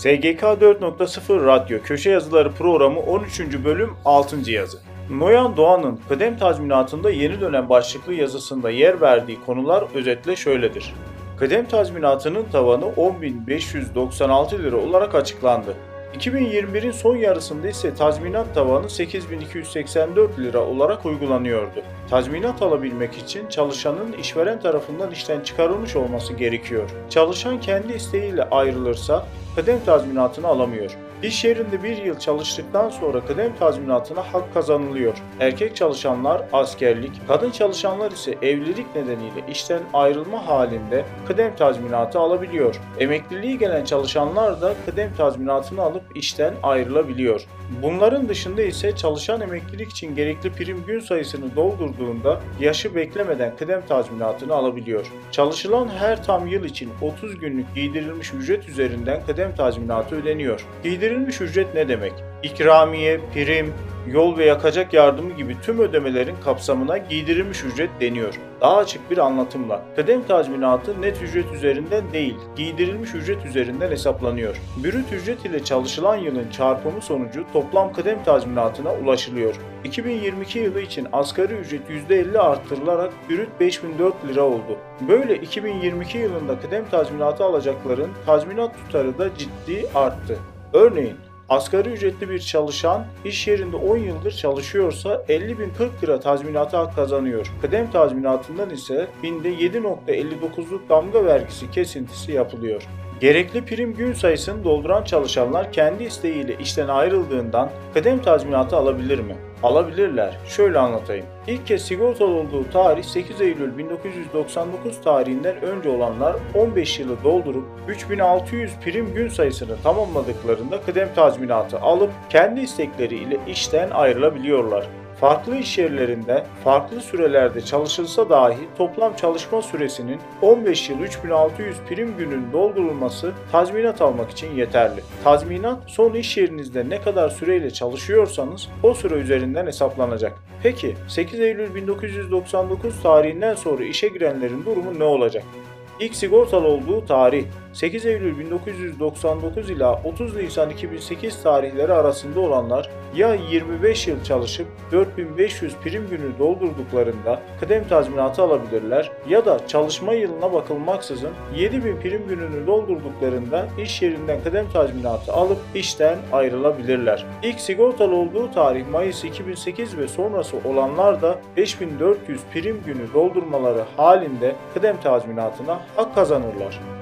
SGK 4.0 Radyo Köşe Yazıları Programı 13. bölüm 6. yazı. Noyan Doğan'ın kıdem tazminatında yeni dönem başlıklı yazısında yer verdiği konular özetle şöyledir. Kıdem tazminatının tavanı 10.596 lira olarak açıklandı. 2021'in son yarısında ise tazminat tavanı 8284 lira olarak uygulanıyordu. Tazminat alabilmek için çalışanın işveren tarafından işten çıkarılmış olması gerekiyor. Çalışan kendi isteğiyle ayrılırsa kıdem tazminatını alamıyor. İş yerinde bir yıl çalıştıktan sonra kıdem tazminatına hak kazanılıyor. Erkek çalışanlar askerlik, kadın çalışanlar ise evlilik nedeniyle işten ayrılma halinde kıdem tazminatı alabiliyor. Emekliliği gelen çalışanlar da kıdem tazminatını alıp işten ayrılabiliyor. Bunların dışında ise çalışan emeklilik için gerekli prim gün sayısını doldurduğunda yaşı beklemeden kıdem tazminatını alabiliyor. Çalışılan her tam yıl için 30 günlük giydirilmiş ücret üzerinden kıdem tazminatı ödeniyor. Giydirilmiş ücret ne demek? İkramiye, prim, yol ve yakacak yardımı gibi tüm ödemelerin kapsamına giydirilmiş ücret deniyor. Daha açık bir anlatımla, kıdem tazminatı net ücret üzerinden değil, giydirilmiş ücret üzerinden hesaplanıyor. Brüt ücret ile çalışılan yılın çarpımı sonucu toplam kıdem tazminatına ulaşılıyor. 2022 yılı için asgari ücret %50 arttırılarak brüt 5004 lira oldu. Böyle 2022 yılında kıdem tazminatı alacakların tazminat tutarı da ciddi arttı. Örneğin Asgari ücretli bir çalışan iş yerinde 10 yıldır çalışıyorsa 50.040 lira tazminata hak kazanıyor. Kıdem tazminatından ise binde 7.59'luk damga vergisi kesintisi yapılıyor. Gerekli prim gün sayısını dolduran çalışanlar kendi isteğiyle işten ayrıldığından kıdem tazminatı alabilir mi? Alabilirler. Şöyle anlatayım. İlk kez sigortalı olduğu tarih 8 Eylül 1999 tarihinden önce olanlar 15 yılı doldurup 3600 prim gün sayısını tamamladıklarında kıdem tazminatı alıp kendi istekleriyle işten ayrılabiliyorlar. Farklı iş yerlerinde farklı sürelerde çalışılsa dahi toplam çalışma süresinin 15 yıl 3600 prim günün doldurulması tazminat almak için yeterli. Tazminat son iş yerinizde ne kadar süreyle çalışıyorsanız o süre üzerinden hesaplanacak. Peki 8 Eylül 1999 tarihinden sonra işe girenlerin durumu ne olacak? İlk sigortalı olduğu tarih 8 Eylül 1999 ila 30 Nisan 2008 tarihleri arasında olanlar ya 25 yıl çalışıp 4500 prim günü doldurduklarında kıdem tazminatı alabilirler ya da çalışma yılına bakılmaksızın 7000 prim gününü doldurduklarında iş yerinden kıdem tazminatı alıp işten ayrılabilirler. İlk sigortalı olduğu tarih Mayıs 2008 ve sonrası olanlar da 5400 prim günü doldurmaları halinde kıdem tazminatına hak kazanırlar.